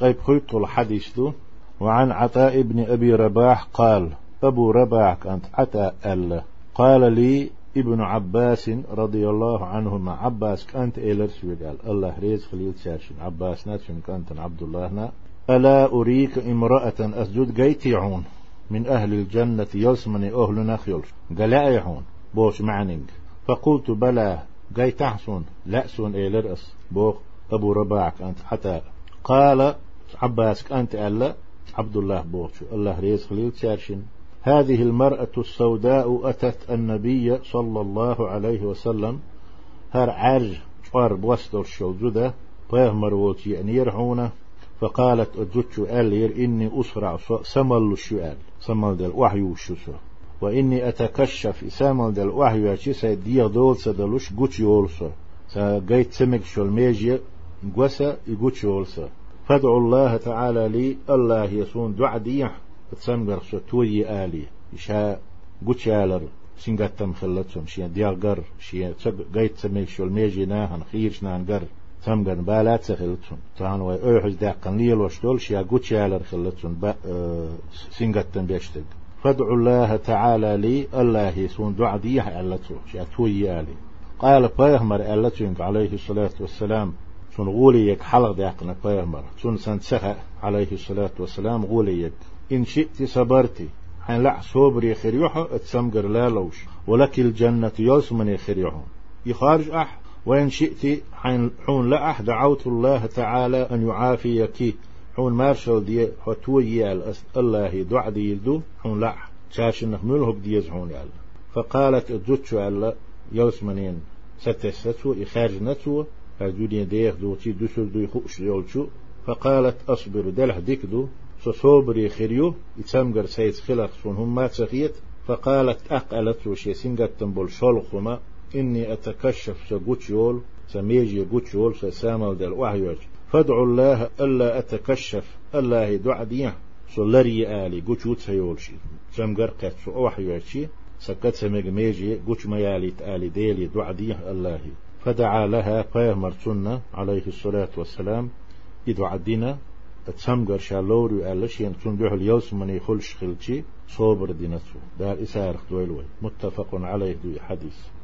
غيب خيط الحديث وعن عطاء بن أبي رباح قال أبو رباح كانت عطاء ألا قال لي ابن عباس رضي الله عنهما عباس كانت إيلر قال الله ريز خليل شاشن عباس ناتشن كانت عبد الله نا ألا أريك امرأة أسجد جيتيعون من أهل الجنة يلسمني أهل نخيل قال يعون بوش معنينج فقلت بلى جاي لأسون إيلر أس بوخ أبو رباع أنت حتى قال عباس أنت ألا؟ عبد الله بوخ الله ريز خليل شاشن هذه المرأة السوداء أتت النبي صلى الله عليه وسلم. هر عرج قرب وسط الشوزدة بيهمر وولتي أن يرحونه فقالت أجدت ألير إني أسرع سمل الشؤال سمل دل وحي وشسو وإني أتكشف سمل دل وحي وشسا دي دول سدلوش قوتي يولسو ساقيت سمك شو الميجي قوسا يقوتي يولسو فادعوا الله تعالى لي الله يسون دعا ديح تسمغر شو توي آلي. إشاء قوتشالر سنغتم خلتهم شيا دياغر. شيا قيت سميك شو الميجي ناهن. خيرش نانغر تمغن بالات خلتهم تان وي اوحز داقن ليل وشتول. شيا قوتشالر خلتهم با آه سنغتم بيشتق. فادعوا الله تعالى لي الله يسون دعا ديح ألتو شيا توي آلي. قال بيغمر ألتو عليه الصلاة والسلام. شون غوليك حلق داقنا بيغمر شون سنتسخ عليه الصلاة والسلام غوليك. إن شئت صبرتي حين لع صبري خريوحة اتسمقر لا لوش. ولك الجنة يوسمني خريوحة يخارج أح. وإن شئت حين حون لأح دعوت الله تعالى أن يعافيك. حون مارشل دي حتوي الله دع دي يلدو. حون لأح شاش نخمله بديز حون يال. فقالت الزوتشو على يوسمنين ستستو إخارج نتو. هذولين ديخ دوتي دوسل دو يخوش يولشو فقالت أصبر دلح ديكدو صوبري خريو يتسمغر سيد خلق سون هم ما تخيت فقالت أقلت وشي سنغت تنبول شولخما إني أتكشف سقوتشيول سميجي قوتشيول سامل دل وحيوج فادعوا الله ألا أتكشف الله دع ديه سولري آلي قوتشوت سيولشي سمغر قد سو وحيوجي سكت سمج ميجي قوتش ميالي تآلي ديلي دع ديه الله فدعا لها فيهمر سنة عليه الصلاة والسلام. إدعا دينا تسمغر شالوري ألش ينتون بيح اليوس من يخلش خلشي صوبر دينتو دار إسارخ دويلوي. متفق عليه دو حديث.